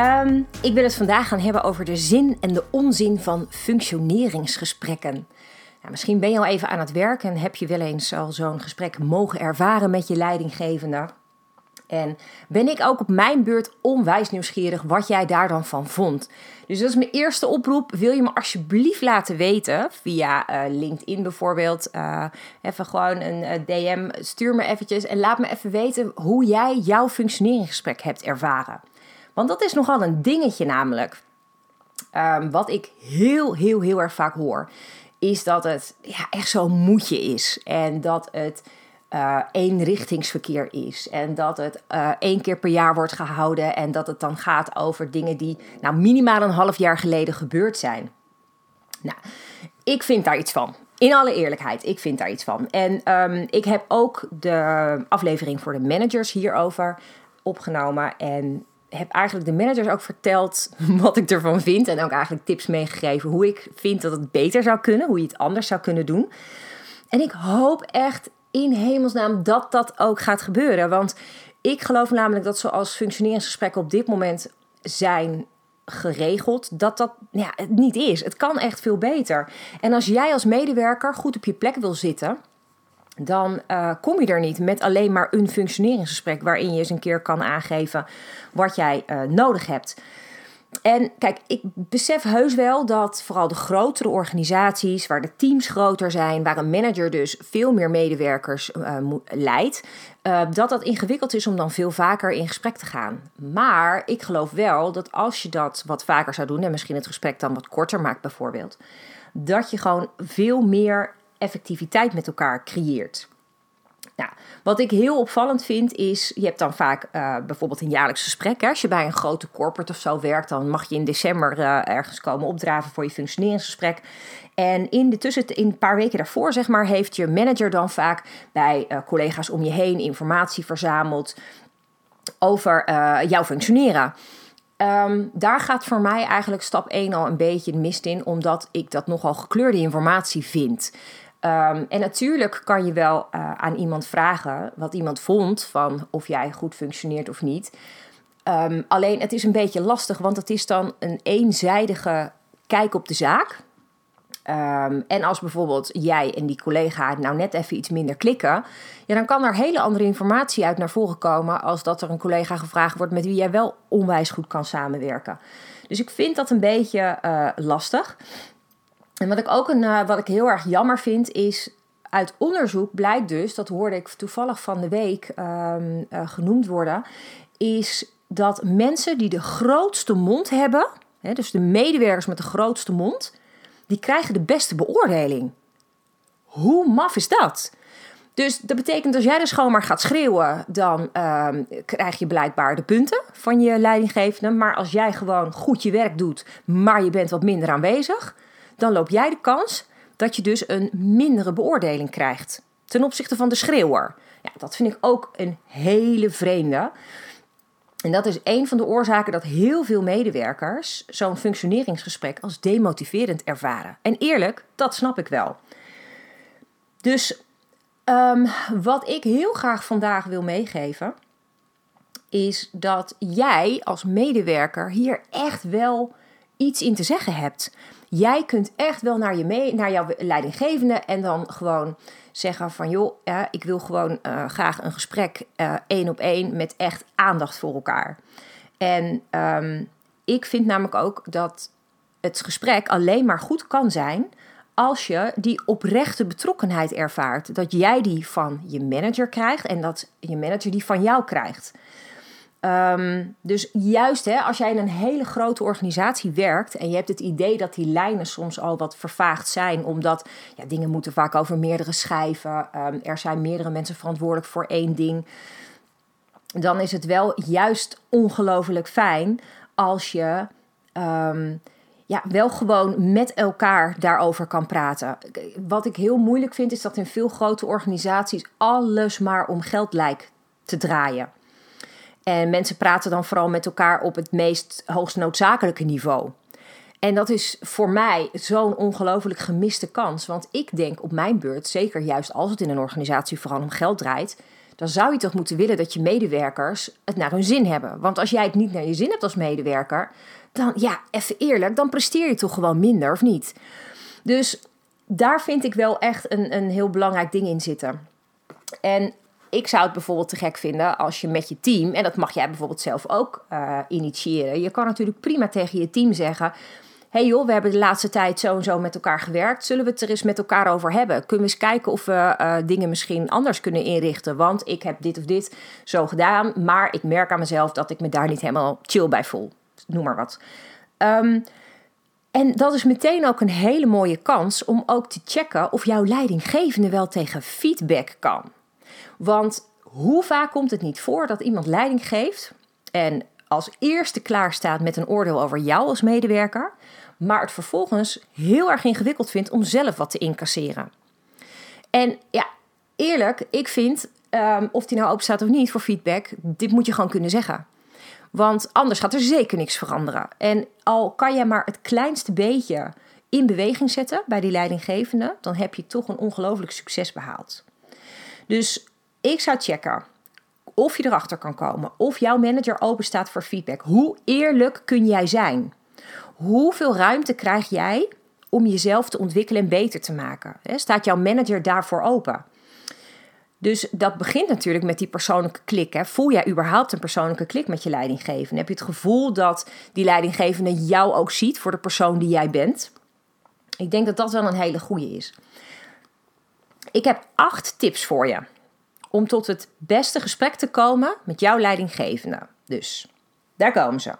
Ehm, ik wil het vandaag gaan hebben over de zin en de onzin van functioneringsgesprekken. Nou, misschien ben je al even aan het werk en heb je wel eens al zo'n gesprek mogen ervaren met je leidinggevende. En ben ik ook op mijn beurt onwijs nieuwsgierig wat jij daar dan van vond. Dus dat is mijn eerste oproep. Wil je me alsjeblieft laten weten via uh, LinkedIn bijvoorbeeld. Uh, even gewoon een uh, DM. Stuur me eventjes en laat me even weten hoe jij jouw functioneringsgesprek hebt ervaren. Want dat is nogal een dingetje namelijk. Um, wat ik heel, heel, heel erg vaak hoor. Is dat het ja, echt zo'n moedje is. En dat het uh, eenrichtingsverkeer is. En dat het uh, één keer per jaar wordt gehouden. En dat het dan gaat over dingen die nou, minimaal een half jaar geleden gebeurd zijn. Nou, ik vind daar iets van. In alle eerlijkheid, ik vind daar iets van. En um, ik heb ook de aflevering voor de managers hierover opgenomen. En heb eigenlijk de managers ook verteld wat ik ervan vind. En ook eigenlijk tips meegegeven hoe ik vind dat het beter zou kunnen. Hoe je het anders zou kunnen doen. En ik hoop echt in hemelsnaam dat dat ook gaat gebeuren. Want ik geloof namelijk dat zoals functioneringsgesprekken op dit moment zijn geregeld, dat dat ja, het niet is. Het kan echt veel beter. En als jij als medewerker goed op je plek wil zitten, dan uh, kom je er niet met alleen maar een functioneringsgesprek waarin je eens een keer kan aangeven wat jij uh, nodig hebt. En kijk, ik besef heus wel dat vooral de grotere organisaties, waar de teams groter zijn, waar een manager dus veel meer medewerkers uh, leidt, dat dat ingewikkeld is om dan veel vaker in gesprek te gaan. Maar ik geloof wel dat als je dat wat vaker zou doen, en misschien het gesprek dan wat korter maakt bijvoorbeeld, dat je gewoon veel meer effectiviteit met elkaar creëert. Nou, wat ik heel opvallend vind is, je hebt dan vaak uh, bijvoorbeeld een jaarlijks gesprek. Als je bij een grote corporate of zo werkt, dan mag je in december uh, ergens komen opdraven voor je functioneringsgesprek. En in, de tussen, in een paar weken daarvoor, zeg maar, heeft je manager dan vaak bij uh, collega's om je heen informatie verzameld over jouw functioneren. Um, daar gaat voor mij eigenlijk stap 1 al een beetje mist in, omdat ik dat nogal gekleurde informatie vind. Um, en natuurlijk kan je wel uh, aan iemand vragen wat iemand vond van of jij goed functioneert of niet. Um, alleen het is een beetje lastig, want het is dan een eenzijdige kijk op de zaak. Um, en als bijvoorbeeld jij en die collega nou net even iets minder klikken, ja, dan kan er hele andere informatie uit naar voren komen als dat er een collega gevraagd wordt met wie jij wel onwijs goed kan samenwerken. Dus ik vind dat een beetje uh, lastig. En wat ik ook een, uh, wat ik heel erg jammer vind, is uit onderzoek blijkt dus, dat hoorde ik toevallig van de week um, uh, genoemd worden, is dat mensen die de grootste mond hebben, hè, dus de medewerkers met de grootste mond, die krijgen de beste beoordeling. Hoe maf is dat? Dus dat betekent als jij dus gewoon maar gaat schreeuwen, dan uh, krijg je blijkbaar de punten van je leidinggevende. Maar als jij gewoon goed je werk doet, maar je bent wat minder aanwezig, dan loop jij de kans dat je dus een mindere beoordeling krijgt ten opzichte van de schreeuwer. Ja, dat vind ik ook een hele vreemde. En dat is een van de oorzaken dat heel veel medewerkers zo'n functioneringsgesprek als demotiverend ervaren. En eerlijk, dat snap ik wel. Dus um, wat ik heel graag vandaag wil meegeven, is dat jij als medewerker hier echt wel iets in te zeggen hebt. Jij kunt echt wel naar, je mee, naar jouw leidinggevende en dan gewoon zeggen van joh, ik wil gewoon uh, graag een gesprek uh, één op één met echt aandacht voor elkaar. En um, ik vind namelijk ook dat het gesprek alleen maar goed kan zijn als je die oprechte betrokkenheid ervaart. Dat jij die van je manager krijgt en dat je manager die van jou krijgt. Um, dus juist hè, als jij in een hele grote organisatie werkt en je hebt het idee dat die lijnen soms al wat vervaagd zijn, omdat ja, dingen moeten vaak over meerdere schijven, um, er zijn meerdere mensen verantwoordelijk voor één ding, dan is het wel juist ongelooflijk fijn als je um, ja, wel gewoon met elkaar daarover kan praten. Wat ik heel moeilijk vind, is dat in veel grote organisaties alles maar om geld lijkt te draaien. En mensen praten dan vooral met elkaar op het meest hoogst noodzakelijke niveau. En dat is voor mij zo'n ongelooflijk gemiste kans. Want ik denk op mijn beurt, zeker juist als het in een organisatie vooral om geld draait, dan zou je toch moeten willen dat je medewerkers het naar hun zin hebben. Want als jij het niet naar je zin hebt als medewerker, dan ja, even eerlijk, dan presteer je toch gewoon minder of niet. Dus daar vind ik wel echt een, een heel belangrijk ding in zitten. En ik zou het bijvoorbeeld te gek vinden als je met je team, en dat mag jij bijvoorbeeld zelf ook uh, initiëren. Je kan natuurlijk prima tegen je team zeggen: hey joh, we hebben de laatste tijd zo en zo met elkaar gewerkt. Zullen we het er eens met elkaar over hebben? Kunnen we eens kijken of we uh, dingen misschien anders kunnen inrichten? Want ik heb dit of dit zo gedaan, maar ik merk aan mezelf dat ik me daar niet helemaal chill bij voel. Noem maar wat. Um, en dat is meteen ook een hele mooie kans om ook te checken of jouw leidinggevende wel tegen feedback kan. Want hoe vaak komt het niet voor dat iemand leiding geeft en als eerste klaar staat met een oordeel over jou als medewerker, maar het vervolgens heel erg ingewikkeld vindt om zelf wat te incasseren. En ja, eerlijk, ik vind, um, of die nou open staat of niet voor feedback, dit moet je gewoon kunnen zeggen. Want anders gaat er zeker niks veranderen. En al kan je maar het kleinste beetje in beweging zetten bij die leidinggevende, dan heb je toch een ongelooflijk succes behaald. Dus ik zou checken of je erachter kan komen of jouw manager open staat voor feedback. Hoe eerlijk kun jij zijn? Hoeveel ruimte krijg jij om jezelf te ontwikkelen en beter te maken? Staat jouw manager daarvoor open? Dus dat begint natuurlijk met die persoonlijke klik. Hè. Voel jij überhaupt een persoonlijke klik met je leidinggevende? Heb je het gevoel dat die leidinggevende jou ook ziet voor de persoon die jij bent? Ik denk dat dat wel een hele goede is. Ik heb acht tips voor je om tot het beste gesprek te komen met jouw leidinggevende. Dus daar komen ze.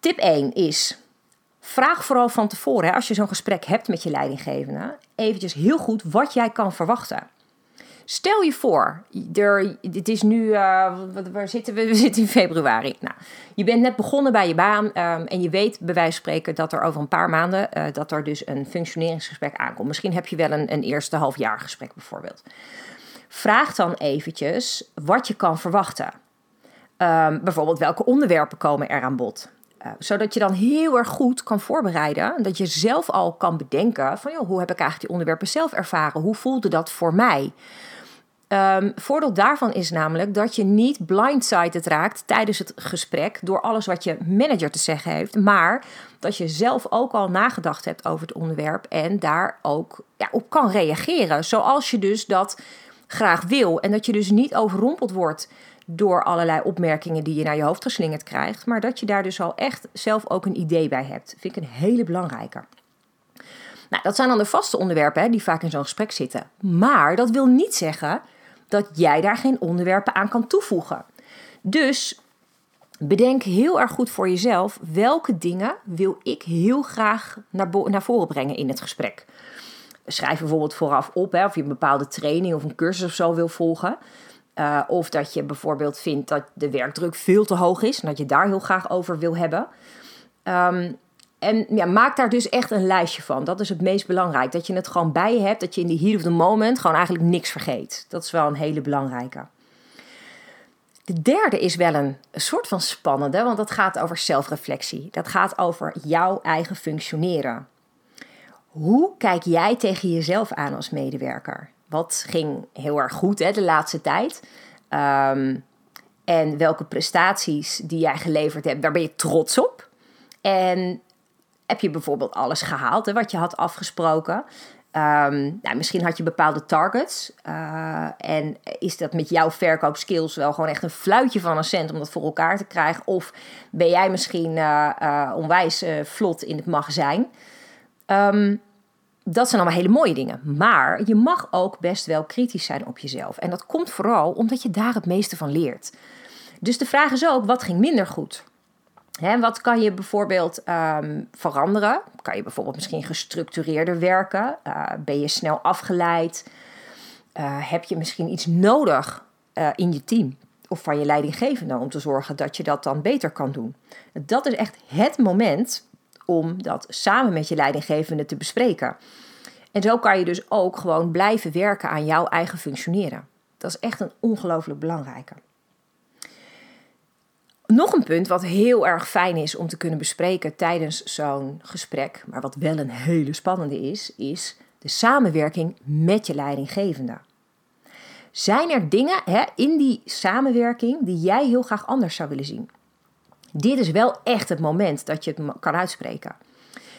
Tip 1 is: vraag vooral van tevoren, hè, als je zo'n gesprek hebt met je leidinggevende, eventjes heel goed wat jij kan verwachten. Stel je voor, er, dit is nu, uh, waar zitten we? We zitten in februari. Nou, je bent net begonnen bij je baan um, en je weet bij wijze van spreken dat er over een paar maanden uh, dat er dus een functioneringsgesprek aankomt. Misschien heb je wel een, een eerste halfjaargesprek bijvoorbeeld. Vraag dan eventjes wat je kan verwachten. Um, bijvoorbeeld welke onderwerpen komen er aan bod. Uh, zodat je dan heel erg goed kan voorbereiden. Dat je zelf al kan bedenken van joh, hoe heb ik eigenlijk die onderwerpen zelf ervaren? Hoe voelde dat voor mij? Um, voordeel daarvan is namelijk dat je niet blindsided raakt tijdens het gesprek door alles wat je manager te zeggen heeft, maar dat je zelf ook al nagedacht hebt over het onderwerp en daar ook ja, op kan reageren. Zoals je dus dat graag wil en dat je dus niet overrompeld wordt door allerlei opmerkingen die je naar je hoofd geslingerd krijgt, maar dat je daar dus al echt zelf ook een idee bij hebt. Vind ik een hele belangrijke. Nou, dat zijn dan de vaste onderwerpen hè, die vaak in zo'n gesprek zitten. Maar dat wil niet zeggen dat jij daar geen onderwerpen aan kan toevoegen. Dus bedenk heel erg goed voor jezelf welke dingen wil ik heel graag naar, naar voren brengen in het gesprek. Schrijf bijvoorbeeld vooraf op hè, of je een bepaalde training of een cursus of zo wil volgen. Uh, of dat je bijvoorbeeld vindt dat de werkdruk veel te hoog is en dat je daar heel graag over wil hebben. Um, en ja, maak daar dus echt een lijstje van. Dat is het meest belangrijk. Dat je het gewoon bij je hebt. Dat je in die heat of the moment gewoon eigenlijk niks vergeet. Dat is wel een hele belangrijke. De derde is wel een soort van spannende, want dat gaat over zelfreflectie. Dat gaat over jouw eigen functioneren. Hoe kijk jij tegen jezelf aan als medewerker? Wat ging heel erg goed hè, de laatste tijd? Um, en welke prestaties die jij geleverd hebt, daar ben je trots op? En heb je bijvoorbeeld alles gehaald wat je had afgesproken? Um, nou, misschien had je bepaalde targets. Uh, en is dat met jouw verkoopskills wel gewoon echt een fluitje van een cent om dat voor elkaar te krijgen? Of ben jij misschien uh, uh, onwijs vlot in het magazijn? Um, dat zijn allemaal hele mooie dingen. Maar je mag ook best wel kritisch zijn op jezelf. En dat komt vooral omdat je daar het meeste van leert. Dus de vraag is ook, wat ging minder goed? Hè, wat kan je bijvoorbeeld um, veranderen? Kan je bijvoorbeeld misschien gestructureerder werken? Uh, ben je snel afgeleid? Uh, heb je misschien iets nodig uh, in je team of van je leidinggevende om te zorgen dat je dat dan beter kan doen? Dat is echt het moment om dat samen met je leidinggevende te bespreken. En zo kan je dus ook gewoon blijven werken aan jouw eigen functioneren. Dat is echt een ongelooflijk belangrijke. Nog een punt wat heel erg fijn is om te kunnen bespreken tijdens zo'n gesprek, maar wat wel een hele spannende is, is de samenwerking met je leidinggevende. Zijn er dingen hè, in die samenwerking die jij heel graag anders zou willen zien? Dit is wel echt het moment dat je het kan uitspreken.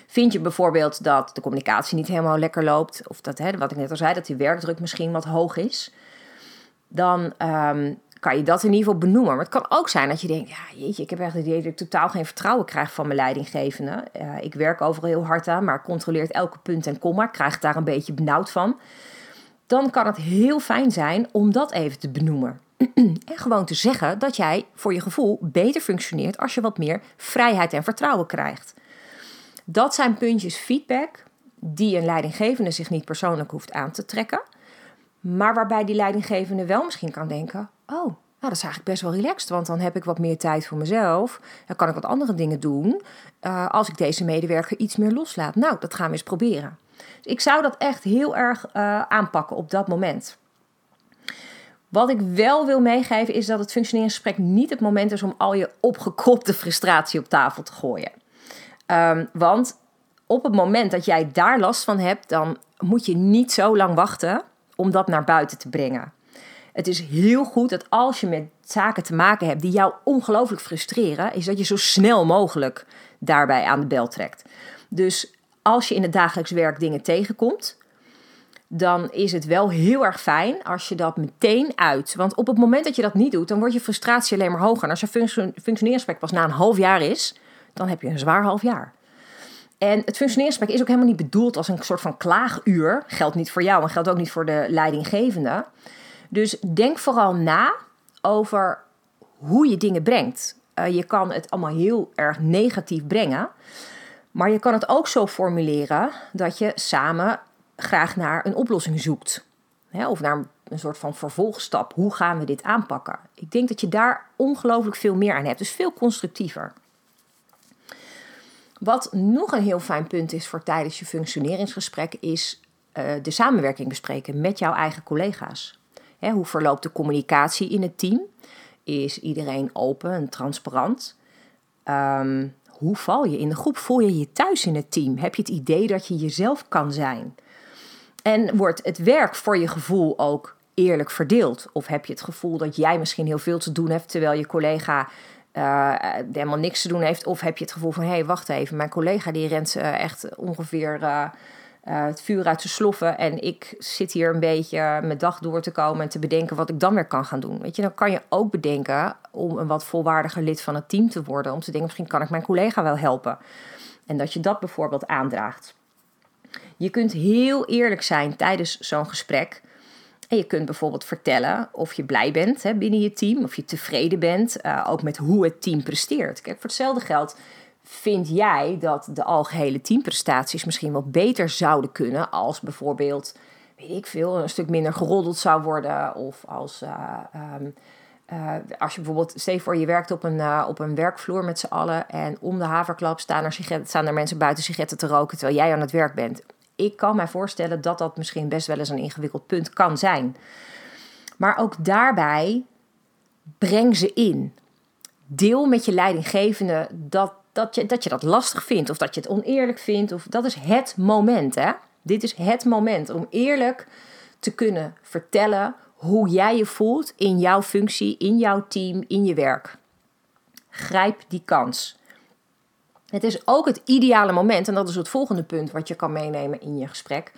Vind je bijvoorbeeld dat de communicatie niet helemaal lekker loopt, of dat, hè, wat ik net al zei, dat die werkdruk misschien wat hoog is, dan um, kan je dat in ieder geval benoemen. Maar het kan ook zijn dat je denkt, ja jeetje, ik heb echt het idee dat ik totaal geen vertrouwen krijg van mijn leidinggevende. Uh, ik werk overal heel hard aan, maar controleert elke punt en komma, krijg daar een beetje benauwd van. Dan kan het heel fijn zijn om dat even te benoemen. en gewoon te zeggen dat jij voor je gevoel beter functioneert als je wat meer vrijheid en vertrouwen krijgt. Dat zijn puntjes feedback die een leidinggevende zich niet persoonlijk hoeft aan te trekken. Maar waarbij die leidinggevende wel misschien kan denken: oh, nou, dat is eigenlijk best wel relaxed, want dan heb ik wat meer tijd voor mezelf. Dan kan ik wat andere dingen doen uh, als ik deze medewerker iets meer loslaat. Nou, dat gaan we eens proberen. Ik zou dat echt heel erg uh, aanpakken op dat moment. Wat ik wel wil meegeven is dat het functioneringsgesprek niet het moment is om al je opgekropte frustratie op tafel te gooien. Um, want op het moment dat jij daar last van hebt, dan moet je niet zo lang wachten om dat naar buiten te brengen. Het is heel goed dat als je met zaken te maken hebt die jou ongelooflijk frustreren, is dat je zo snel mogelijk daarbij aan de bel trekt. Dus als je in het dagelijks werk dingen tegenkomt, dan is het wel heel erg fijn als je dat meteen uit. Want op het moment dat je dat niet doet, dan wordt je frustratie alleen maar hoger. En als je functioneringsgesprek pas na een half jaar is, dan heb je een zwaar half jaar. En het functioneringsgesprek is ook helemaal niet bedoeld als een soort van klaaguur. Geldt niet voor jou en geldt ook niet voor de leidinggevende. Dus denk vooral na over hoe je dingen brengt. Uh, je kan het allemaal heel erg negatief brengen. Maar je kan het ook zo formuleren dat je samen graag naar een oplossing zoekt. of naar een soort van vervolgstap. Hoe gaan we dit aanpakken? Ik denk dat je daar ongelooflijk veel meer aan hebt. Dus veel constructiever. Wat nog een heel fijn punt is voor tijdens je functioneringsgesprek, is uh, de samenwerking bespreken met jouw eigen collega's. Hè, hoe verloopt de communicatie in het team? Is iedereen open en transparant? Um, hoe val je in de groep? Voel je je thuis in het team? Heb je het idee dat je jezelf kan zijn? En wordt het werk voor je gevoel ook eerlijk verdeeld? Of heb je het gevoel dat jij misschien heel veel te doen hebt terwijl je collega uh, helemaal niks te doen heeft? Of heb je het gevoel van hé, hey, wacht even, mijn collega die rent uh, echt ongeveer uh, het vuur uit zijn sloffen en ik zit hier een beetje mijn dag door te komen en te bedenken wat ik dan weer kan gaan doen. Weet je, dan kan je ook bedenken om een wat volwaardiger lid van het team te worden, om te denken misschien kan ik mijn collega wel helpen. En dat je dat bijvoorbeeld aandraagt. Je kunt heel eerlijk zijn tijdens zo'n gesprek. En je kunt bijvoorbeeld vertellen of je blij bent hè, binnen je team, of je tevreden bent, uh, ook met hoe het team presteert. Kijk, voor hetzelfde geld vind jij dat de algehele teamprestaties misschien wat beter zouden kunnen als bijvoorbeeld, weet ik veel, een stuk minder geroddeld zou worden of als. Uh, um, uh, als je bijvoorbeeld, stel voor je werkt op een, op een werkvloer met z'n allen en om de haverklap staan er, staan er mensen buiten sigaretten te roken terwijl jij aan het werk bent ik kan mij voorstellen dat dat misschien best wel eens een ingewikkeld punt kan zijn. Maar ook daarbij breng ze in. Deel met je leidinggevende dat, dat, je, dat je dat lastig vindt of dat je het oneerlijk vindt. Of, dat is het moment. Hè? Dit is het moment om eerlijk te kunnen vertellen hoe jij je voelt in jouw functie, in jouw team, in je werk. Grijp die kans. Het is ook het ideale moment, en dat is het volgende punt wat je kan meenemen in je gesprek,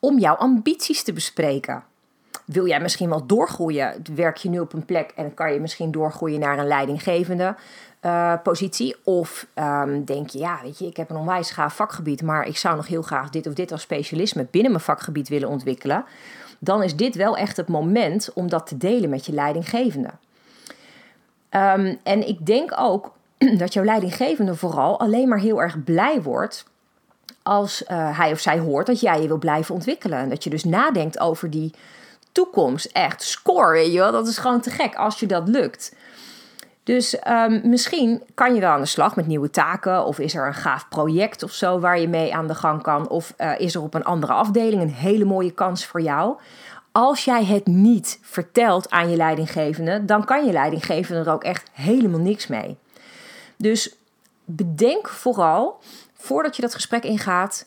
om jouw ambities te bespreken. Wil jij misschien wel doorgroeien? Werk je nu op een plek en kan je misschien doorgroeien naar een leidinggevende uh, positie? Of um, denk je, ja, weet je, ik heb een onwijs gaaf vakgebied, maar ik zou nog heel graag dit of dit als specialisme binnen mijn vakgebied willen ontwikkelen. Dan is dit wel echt het moment om dat te delen met je leidinggevende. Um, en ik denk ook dat jouw leidinggevende vooral alleen maar heel erg blij wordt als uh, hij of zij hoort dat jij je wil blijven ontwikkelen. En dat je dus nadenkt over die toekomst. Echt, score, weet je wel. Dat is gewoon te gek als je dat lukt. Dus ehm, misschien kan je wel aan de slag met nieuwe taken. Of is er een gaaf project of zo waar je mee aan de gang kan. Of eh, is er op een andere afdeling een hele mooie kans voor jou. Als jij het niet vertelt aan je leidinggevende, dan kan je leidinggevende er ook echt helemaal niks mee. Dus bedenk vooral, voordat je dat gesprek ingaat,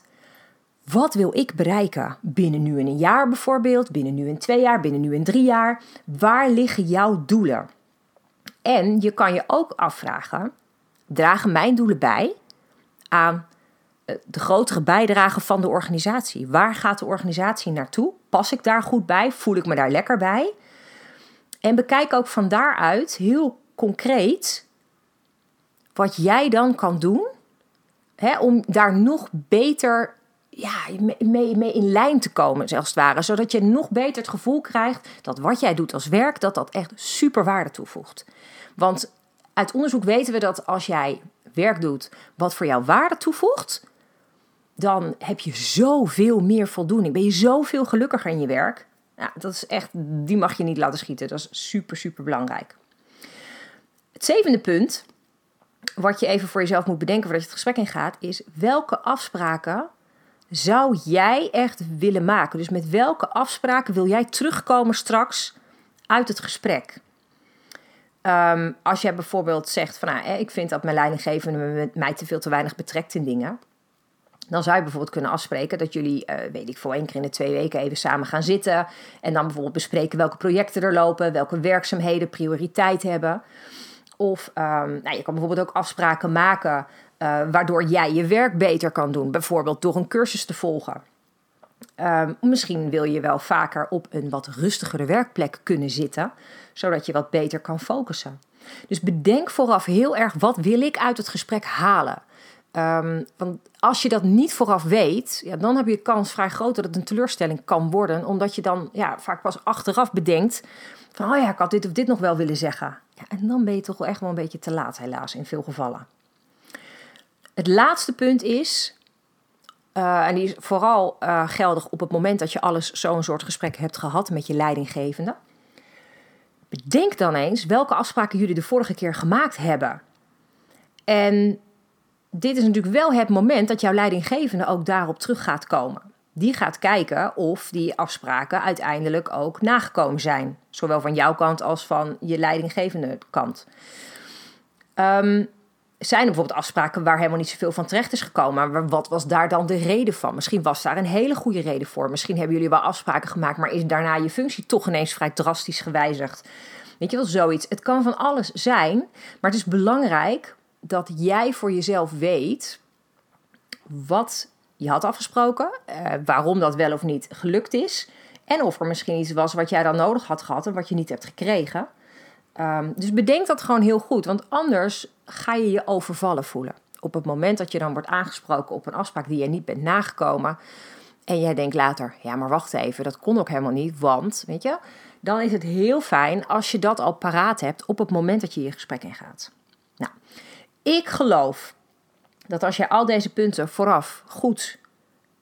wat wil ik bereiken? Binnen nu in een jaar bijvoorbeeld, binnen nu in twee jaar, binnen nu in drie jaar. Waar liggen jouw doelen? En je kan je ook afvragen: dragen mijn doelen bij aan eh, de grotere bijdrage van de organisatie? Waar gaat de organisatie naartoe? Pas ik daar goed bij? Voel ik me daar lekker bij? En bekijk ook van daaruit heel concreet wat jij dan kan doen hè, om daar nog beter ja, mee, mee in lijn te komen, zelfs het ware. Zodat je nog beter het gevoel krijgt dat wat jij doet als werk, dat dat echt super waarde toevoegt. Want uit onderzoek weten we dat als jij werk doet wat voor jou waarde toevoegt, dan heb je zoveel meer voldoening. Ben je zoveel gelukkiger in je werk. Dat is echt, die mag je niet laten schieten. Dat is super, super belangrijk. Het zevende punt, wat je even voor jezelf moet bedenken voordat je het gesprek ingaat, is welke afspraken zou jij echt willen maken? Dus met welke afspraken wil jij terugkomen straks uit het gesprek? Um, als jij bijvoorbeeld zegt van nou, ik vind dat mijn leidinggevende mij te veel te weinig betrekt in dingen. Dan zou je bijvoorbeeld kunnen afspreken dat jullie, uh, weet ik voor één keer in de twee weken even samen gaan zitten. En dan bijvoorbeeld bespreken welke projecten er lopen, welke werkzaamheden prioriteit hebben. Of um, nou, je kan bijvoorbeeld ook afspraken maken uh, waardoor jij je werk beter kan doen. Bijvoorbeeld door een cursus te volgen. Um, misschien wil je wel vaker op een wat rustigere werkplek kunnen zitten, zodat je wat beter kan focussen. Dus bedenk vooraf heel erg wat wil ik uit het gesprek halen. Um, want als je dat niet vooraf weet, ja, dan heb je de kans vrij groot dat het een teleurstelling kan worden, omdat je dan ja, vaak pas achteraf bedenkt van, oh ja, ik had dit of dit nog wel willen zeggen. En dan ben je toch wel echt wel een beetje te laat, helaas, in veel gevallen. Het laatste punt is, uh, en die is vooral uh, geldig op het moment dat je alles zo'n soort gesprek hebt gehad met je leidinggevende. Bedenk dan eens welke afspraken jullie de vorige keer gemaakt hebben. En dit is natuurlijk wel het moment dat jouw leidinggevende ook daarop terug gaat komen. Die gaat kijken of die afspraken uiteindelijk ook nagekomen zijn. Zowel van jouw kant als van je leidinggevende kant. Um, zijn er bijvoorbeeld afspraken waar helemaal niet zoveel van terecht is gekomen. Maar wat was daar dan de reden van? Misschien was daar een hele goede reden voor. Misschien hebben jullie wel afspraken gemaakt, maar is daarna je functie toch ineens vrij drastisch gewijzigd. Weet je wel, zoiets. Het kan van alles zijn, maar het is belangrijk dat jij voor jezelf weet wat je had afgesproken, eh, waarom dat wel of niet gelukt is. En of er misschien iets was wat jij dan nodig had gehad en wat je niet hebt gekregen. Um, dus bedenk dat gewoon heel goed, want anders ga je je overvallen voelen. Op het moment dat je dan wordt aangesproken op een afspraak die je niet bent nagekomen. En jij denkt later, ja, maar wacht even, dat kon ook helemaal niet, want, weet je, dan is het heel fijn als je dat al paraat hebt op het moment dat je je gesprek ingaat. Nou, ik geloof dat als je al deze punten vooraf goed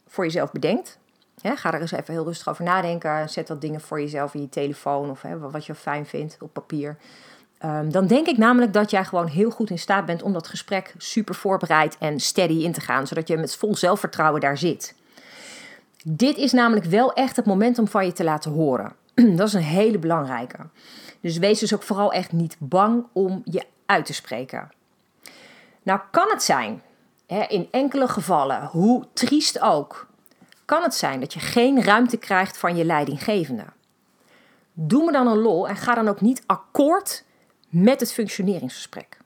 voor jezelf bedenkt, hè, ga er eens even heel rustig over nadenken, zet wat dingen voor jezelf in je telefoon of hè, wat je fijn vindt op papier. Um, dan denk ik namelijk dat jij gewoon heel goed in staat bent om dat gesprek super voorbereid en steady in te gaan, zodat je met vol zelfvertrouwen daar zit. Dit is namelijk wel echt het moment om van je te laten horen. dat is een hele belangrijke. Dus wees dus ook vooral echt niet bang om je uit te spreken. Nou kan het zijn, in enkele gevallen, hoe triest ook, kan het zijn dat je geen ruimte krijgt van je leidinggevende. Doe me dan een lol en ga dan ook niet akkoord met het functioneringsgesprek.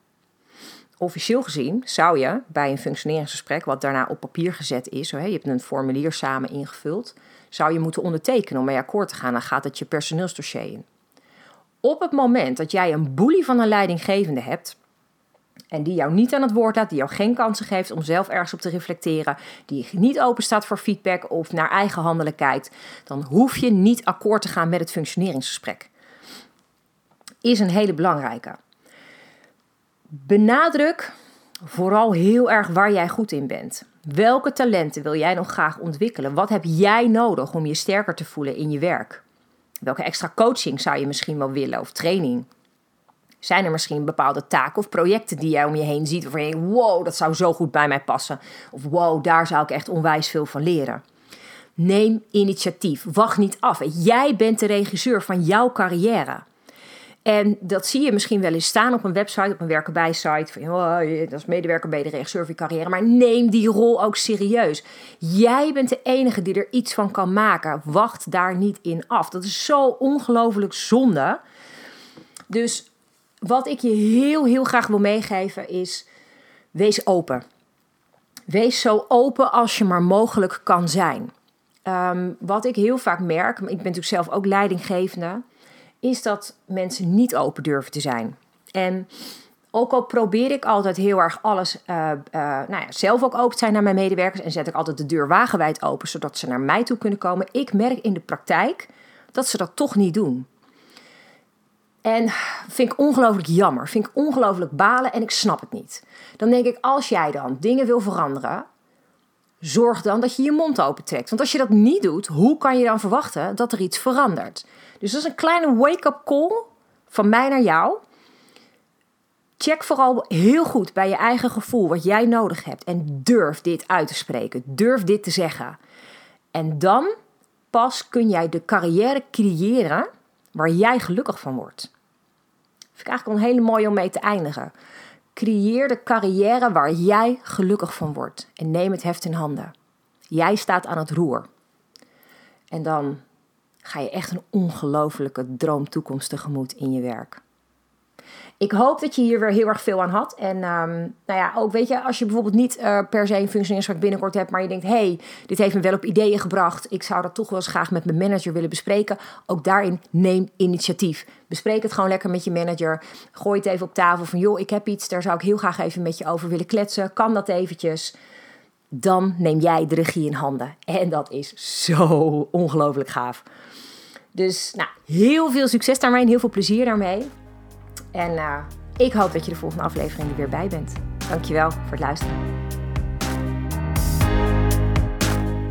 Officieel gezien zou je bij een functioneringsgesprek, wat daarna op papier gezet is, je hebt een formulier samen ingevuld, zou je moeten ondertekenen om mee akkoord te gaan. Dan gaat het je personeelsdossier in. Op het moment dat jij een boelie van een leidinggevende hebt, en die jou niet aan het woord laat, die jou geen kansen geeft om zelf ergens op te reflecteren, die niet open staat voor feedback of naar eigen handelen kijkt, dan hoef je niet akkoord te gaan met het functioneringsgesprek is een hele belangrijke. Benadruk vooral heel erg waar jij goed in bent. Welke talenten wil jij nog graag ontwikkelen? Wat heb jij nodig om je sterker te voelen in je werk? Welke extra coaching zou je misschien wel willen of training? Zijn er misschien bepaalde taken of projecten die jij om je heen ziet waarvan je denkt, wow, dat zou zo goed bij mij passen. Of wow, daar zou ik echt onwijs veel van leren. Neem initiatief. Wacht niet af. Jij bent de regisseur van jouw carrière. En dat zie je misschien wel eens staan op een website, op een werken site. Van, oh, dat is medewerker bij de regisseur van je carrière. Maar neem die rol ook serieus. Jij bent de enige die er iets van kan maken. Wacht daar niet in af. Dat is zo ongelooflijk zonde. Dus wat ik je heel, heel graag wil meegeven is: wees open. Wees zo open als je maar mogelijk kan zijn. Ehm, wat ik heel vaak merk, ik ben natuurlijk zelf ook leidinggevende is dat mensen niet open durven te zijn. En ook al probeer ik altijd heel erg alles uh, uh, nou ja, zelf ook open te zijn naar mijn medewerkers en zet ik altijd de deur wagenwijd open zodat ze naar mij toe kunnen komen. Ik merk in de praktijk dat ze dat toch niet doen. En vind ik ongelooflijk jammer, vind ik ongelooflijk balen en ik snap het niet. Dan denk ik, als jij dan dingen wil veranderen, zorg dan dat je je mond open trekt. Want als je dat niet doet, hoe kan je dan verwachten dat er iets verandert? Dus dat is een kleine wake-up call van mij naar jou. Check vooral heel goed bij je eigen gevoel wat jij nodig hebt. En durf dit uit te spreken. Durf dit te zeggen. En dan pas kun jij de carrière creëren waar jij gelukkig van wordt. Vind ik eigenlijk een hele mooie om mee te eindigen. Creëer de carrière waar jij gelukkig van wordt. En neem het heft in handen. Jij staat aan het roer. En dan ga je echt een ongelofelijke droomtoekomst tegemoet in je werk. Ik hoop dat je hier weer heel erg veel aan had. En um, nou ja, ook weet je, als je bijvoorbeeld niet uh, per se een functioneringsgesprek binnenkort hebt, maar je denkt, hey, dit heeft me wel op ideeën gebracht. Ik zou dat toch wel eens graag met mijn manager willen bespreken. Ook daarin neem initiatief. Bespreek het gewoon lekker met je manager. Gooi het even op tafel van, joh, ik heb iets, daar zou ik heel graag even met je over willen kletsen. Kan dat eventjes? Dan neem jij de regie in handen. En dat is zo ongelooflijk gaaf. Dus nou, heel veel succes daarmee en heel veel plezier daarmee. En uh, ik hoop dat je de volgende aflevering er weer bij bent. Dankjewel voor het luisteren.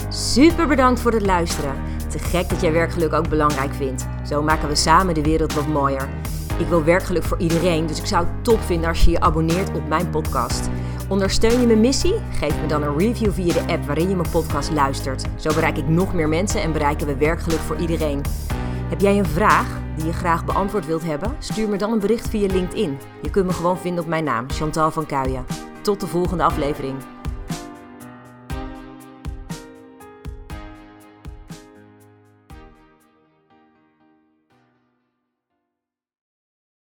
Super bedankt voor het luisteren. Te gek dat jij werkgeluk ook belangrijk vindt. Zo maken we samen de wereld wat mooier. Ik wil werkgeluk voor iedereen, dus ik zou het top vinden als je je abonneert op mijn podcast. Ondersteun je mijn missie? Geef me dan een review via de app waarin je mijn podcast luistert. Zo bereik ik nog meer mensen en bereiken we werkgeluk voor iedereen. Heb jij een vraag die je graag beantwoord wilt hebben? Stuur me dan een bericht via LinkedIn. Je kunt me gewoon vinden op mijn naam, Chantal van Kuijen. Tot de volgende aflevering.